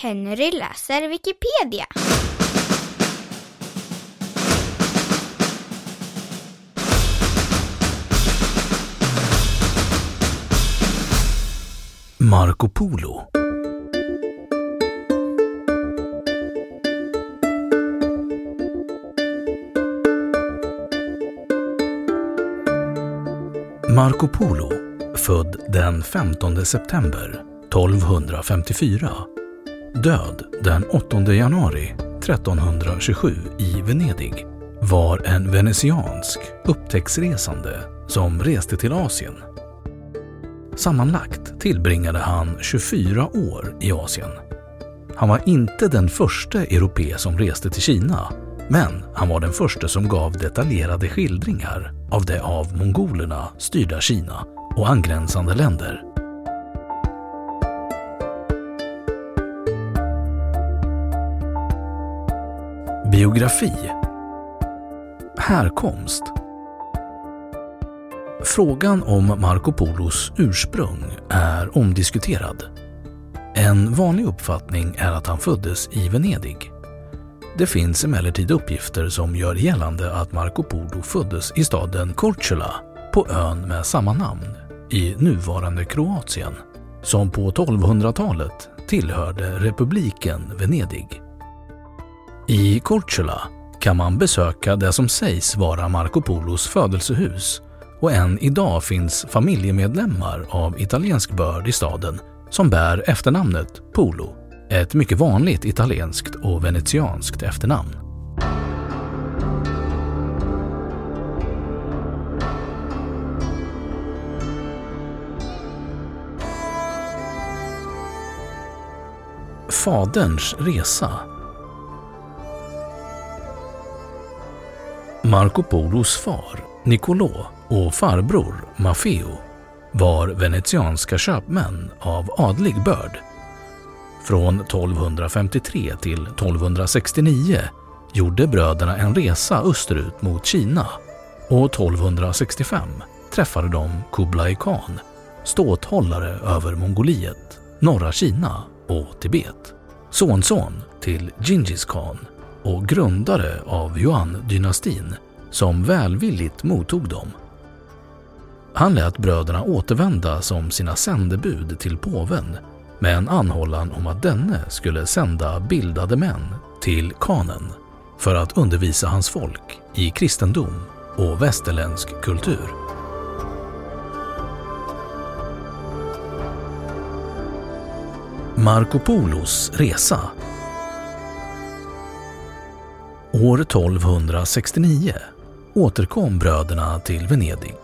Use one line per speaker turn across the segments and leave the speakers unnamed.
Henry läser Wikipedia.
Marco Polo Marco Polo, född den 15 september 1254. Död den 8 januari 1327 i Venedig var en venetiansk upptäcktsresande som reste till Asien. Sammanlagt tillbringade han 24 år i Asien. Han var inte den första europe som reste till Kina, men han var den första som gav detaljerade skildringar av det av mongolerna styrda Kina och angränsande länder. Biografi Härkomst Frågan om Marco Polos ursprung är omdiskuterad. En vanlig uppfattning är att han föddes i Venedig. Det finns emellertid uppgifter som gör gällande att Marco Polo föddes i staden Korčula på ön med samma namn i nuvarande Kroatien, som på 1200-talet tillhörde republiken Venedig. I Korčula kan man besöka det som sägs vara Marco Polos födelsehus och än idag finns familjemedlemmar av italiensk börd i staden som bär efternamnet Polo, ett mycket vanligt italienskt och venetianskt efternamn. Faderns resa Marco Polos far, Niccolò, och farbror, Maffeo, var venetianska köpmän av adlig börd. Från 1253 till 1269 gjorde bröderna en resa österut mot Kina och 1265 träffade de Kublai Khan, ståthållare över Mongoliet, norra Kina och Tibet. Sonson till Gingis Khan och grundare av Yuan-dynastin som välvilligt mottog dem. Han lät bröderna återvända som sina sändebud till påven med en anhållan om att denne skulle sända bildade män till kanen för att undervisa hans folk i kristendom och västerländsk kultur. Marco Polos resa År 1269 återkom bröderna till Venedig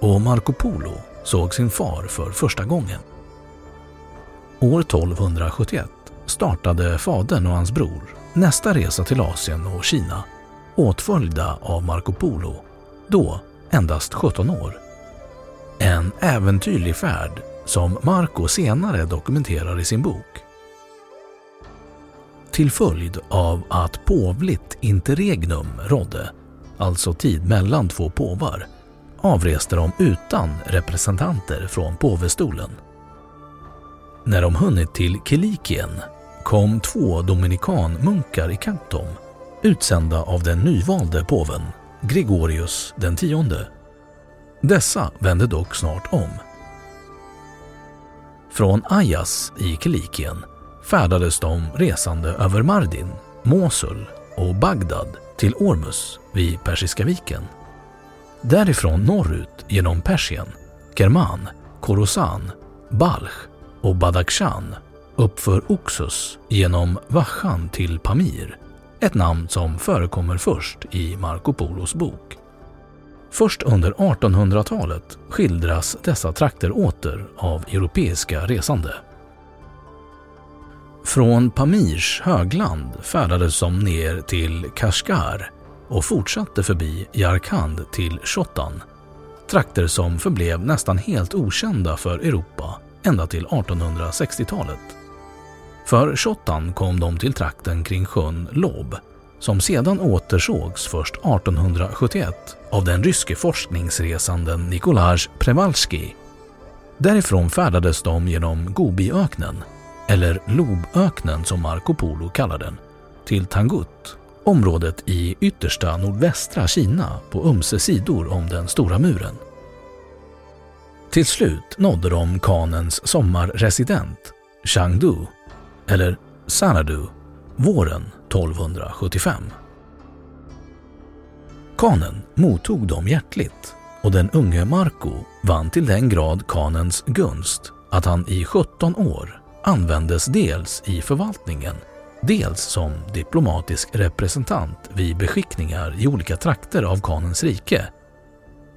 och Marco Polo såg sin far för första gången. År 1271 startade fadern och hans bror nästa resa till Asien och Kina åtföljda av Marco Polo, då endast 17 år. En äventyrlig färd som Marco senare dokumenterar i sin bok. Till följd av att påvligt interregnum rådde, alltså tid mellan två påvar, avreste de utan representanter från påvestolen. När de hunnit till Kilikien kom två dominikanmunkar i dem, utsända av den nyvalde påven Gregorius den tionde. Dessa vände dock snart om. Från Ajas i Kilikien färdades de resande över Mardin, Mosul och Bagdad till Ormus vid Persiska viken. Därifrån norrut genom Persien, Kerman, Khorasan, Balch och Badakhshan uppför Oxus genom Vachan till Pamir, ett namn som förekommer först i Marco Polos bok. Först under 1800-talet skildras dessa trakter åter av europeiska resande. Från Pamirs högland färdades de ner till Kashgar och fortsatte förbi Yarkand till Shottan trakter som förblev nästan helt okända för Europa ända till 1860-talet. För Shottan kom de till trakten kring sjön Lob, som sedan återsågs först 1871 av den ryske forskningsresanden Nikolaj Przewalski. Därifrån färdades de genom Gobiöknen, eller Loböknen som Marco Polo kallar den, till Tangut, området i yttersta nordvästra Kina på ömse sidor om den stora muren. Till slut nådde de kanens sommarresident, Changdu, eller Sanadu, våren 1275. Kanen mottog dem hjärtligt och den unge Marco vann till den grad kanens gunst att han i 17 år användes dels i förvaltningen, dels som diplomatisk representant vid beskickningar i olika trakter av kanens rike.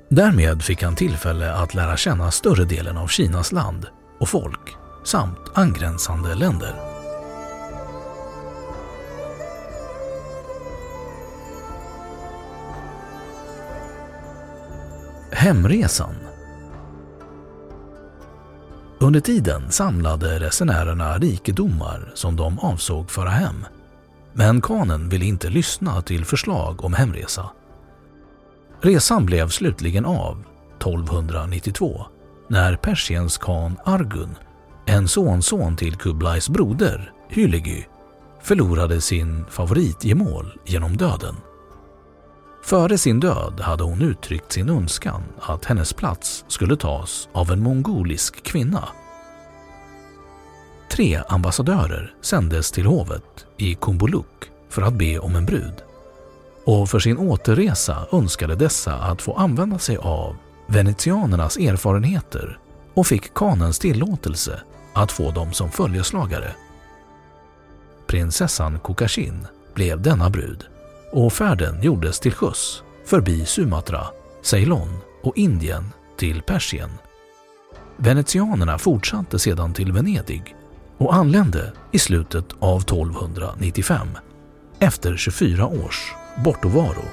Därmed fick han tillfälle att lära känna större delen av Kinas land och folk samt angränsande länder. Hemresan under tiden samlade resenärerna rikedomar som de avsåg föra hem. Men kanen ville inte lyssna till förslag om hemresa. Resan blev slutligen av 1292 när Persiens khan Argun, en sonson till Kublais broder Hylegi, förlorade sin favoritgemål genom döden. Före sin död hade hon uttryckt sin önskan att hennes plats skulle tas av en mongolisk kvinna. Tre ambassadörer sändes till hovet i Kumbuluk för att be om en brud. Och för sin återresa önskade dessa att få använda sig av venetianernas erfarenheter och fick kanens tillåtelse att få dem som följeslagare. Prinsessan Kokashin blev denna brud och färden gjordes till sjöss förbi Sumatra, Ceylon och Indien till Persien. Venetianerna fortsatte sedan till Venedig och anlände i slutet av 1295 efter 24 års bortovaro.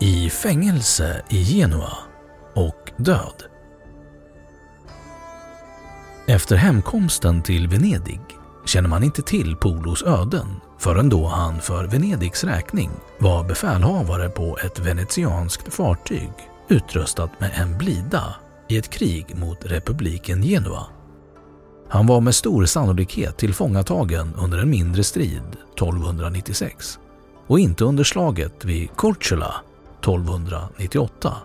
I fängelse i Genua och död. Efter hemkomsten till Venedig känner man inte till Polos öden förrän då han för Venedigs räkning var befälhavare på ett venetianskt fartyg utrustat med en blida i ett krig mot republiken Genua. Han var med stor sannolikhet tillfångatagen under en mindre strid 1296 och inte under slaget vid Korčula 1298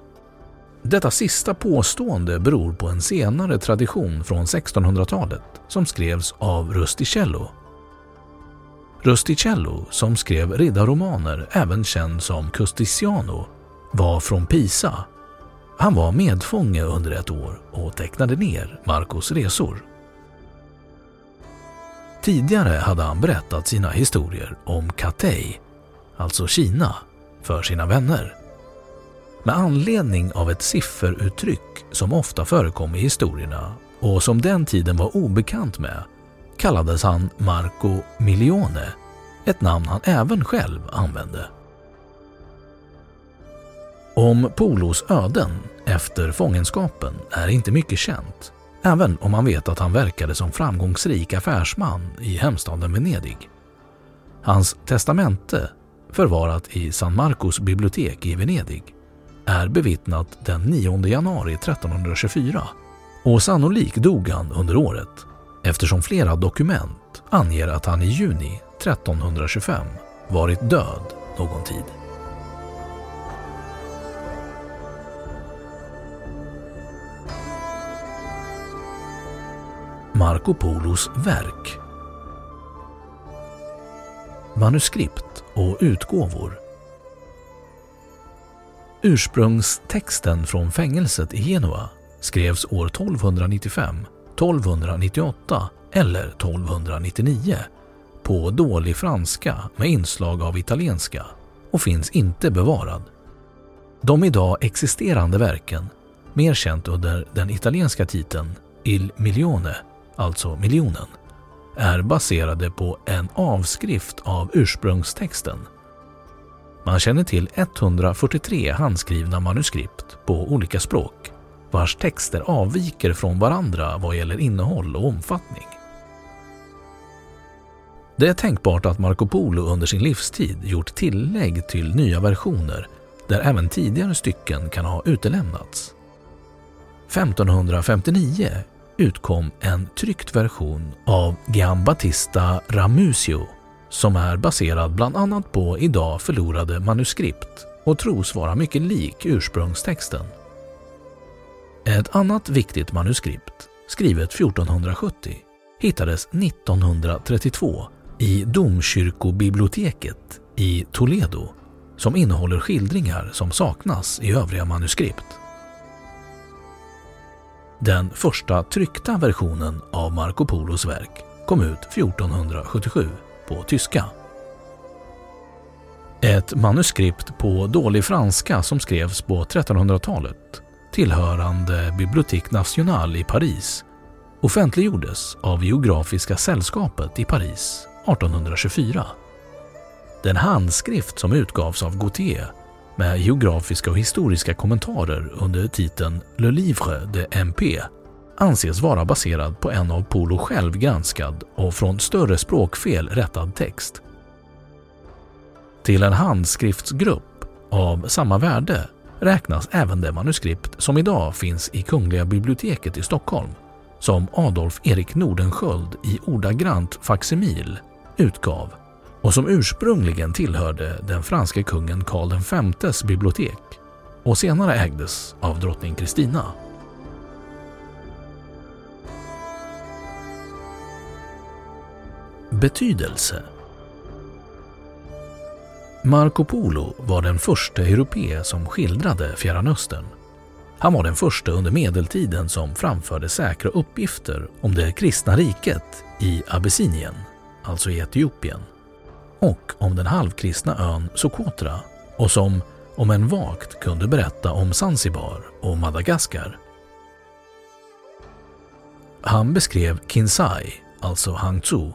detta sista påstående beror på en senare tradition från 1600-talet som skrevs av Rusticello. Rusticello, som skrev riddarromaner även känd som Custiciano, var från Pisa. Han var medfånge under ett år och tecknade ner Marcos resor. Tidigare hade han berättat sina historier om Cathay, alltså Kina, för sina vänner med anledning av ett sifferuttryck som ofta förekom i historierna och som den tiden var obekant med kallades han Marco Milione, ett namn han även själv använde. Om Polos öden efter fångenskapen är inte mycket känt, även om man vet att han verkade som framgångsrik affärsman i hemstaden Venedig. Hans testamente, förvarat i San Marcos bibliotek i Venedig, är bevittnat den 9 januari 1324 och sannolikt dog han under året eftersom flera dokument anger att han i juni 1325 varit död någon tid. Marco Polos verk Manuskript och utgåvor Ursprungstexten från fängelset i Genua skrevs år 1295, 1298 eller 1299 på dålig franska med inslag av italienska och finns inte bevarad. De idag existerande verken, mer känt under den italienska titeln Il Milione, alltså miljonen, är baserade på en avskrift av ursprungstexten. Man känner till 143 handskrivna manuskript på olika språk vars texter avviker från varandra vad gäller innehåll och omfattning. Det är tänkbart att Marco Polo under sin livstid gjort tillägg till nya versioner där även tidigare stycken kan ha utelämnats. 1559 utkom en tryckt version av Giambattista Ramusio som är baserad bland annat på idag förlorade manuskript och tros vara mycket lik ursprungstexten. Ett annat viktigt manuskript, skrivet 1470, hittades 1932 i domkyrkobiblioteket i Toledo som innehåller skildringar som saknas i övriga manuskript. Den första tryckta versionen av Marco Polos verk kom ut 1477 på tyska. Ett manuskript på dålig franska som skrevs på 1300-talet tillhörande Bibliothèque Nationale i Paris offentliggjordes av Geografiska sällskapet i Paris 1824. Den handskrift som utgavs av Gautier med geografiska och historiska kommentarer under titeln Le Livre de MP anses vara baserad på en av Polo själv granskad och från större språkfel rättad text. Till en handskriftsgrupp av samma värde räknas även det manuskript som idag finns i Kungliga biblioteket i Stockholm som Adolf Erik Nordenskjöld i ordagrant faksimil utgav och som ursprungligen tillhörde den franske kungen Karl Vs bibliotek och senare ägdes av drottning Kristina. Betydelse Marco Polo var den första europé som skildrade Fjärran Östern. Han var den första under medeltiden som framförde säkra uppgifter om det kristna riket i Abessinien, alltså i Etiopien, och om den halvkristna ön Socotra och som, om en vagt, kunde berätta om Zanzibar och Madagaskar. Han beskrev Kinsai, alltså Hangzhou,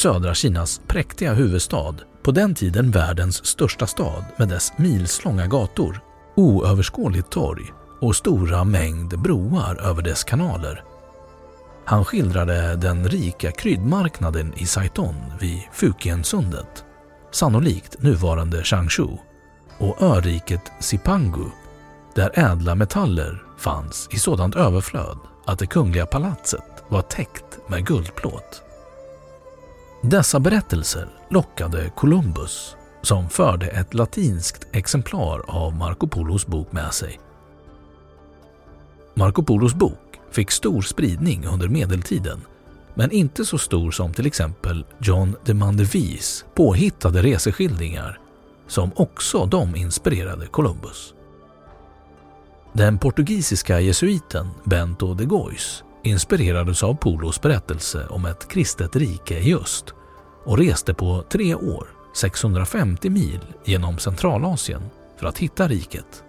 södra Kinas präktiga huvudstad, på den tiden världens största stad med dess milslånga gator, oöverskådligt torg och stora mängd broar över dess kanaler. Han skildrade den rika kryddmarknaden i Saiton vid Fukiensundet, sannolikt nuvarande Changshu, och öriket Sipangu, där ädla metaller fanns i sådant överflöd att det kungliga palatset var täckt med guldplåt. Dessa berättelser lockade Columbus som förde ett latinskt exemplar av Marco Polos bok med sig. Marco Polos bok fick stor spridning under medeltiden men inte så stor som till exempel John de Mandevis påhittade reseskildringar som också de inspirerade Columbus. Den portugisiska jesuiten Bento de Gois inspirerades av Polos berättelse om ett kristet rike i öst och reste på tre år 650 mil genom Centralasien för att hitta riket.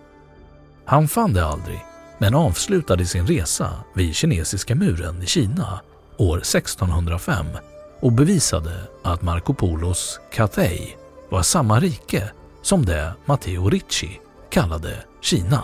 Han fann det aldrig, men avslutade sin resa vid kinesiska muren i Kina år 1605 och bevisade att Marco Polos Cathay var samma rike som det Matteo Ricci kallade Kina.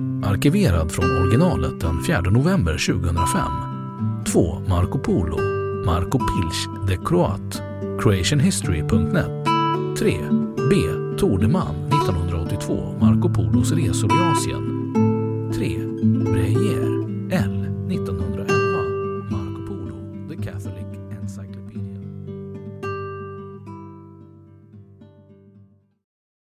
arkiverad från originalet den 4 november 2005. 2. Marco Polo, Marco Pilch de Croat, creationhistory.net. 3. B. Tordeman 1982, Marco Polos resor i Asien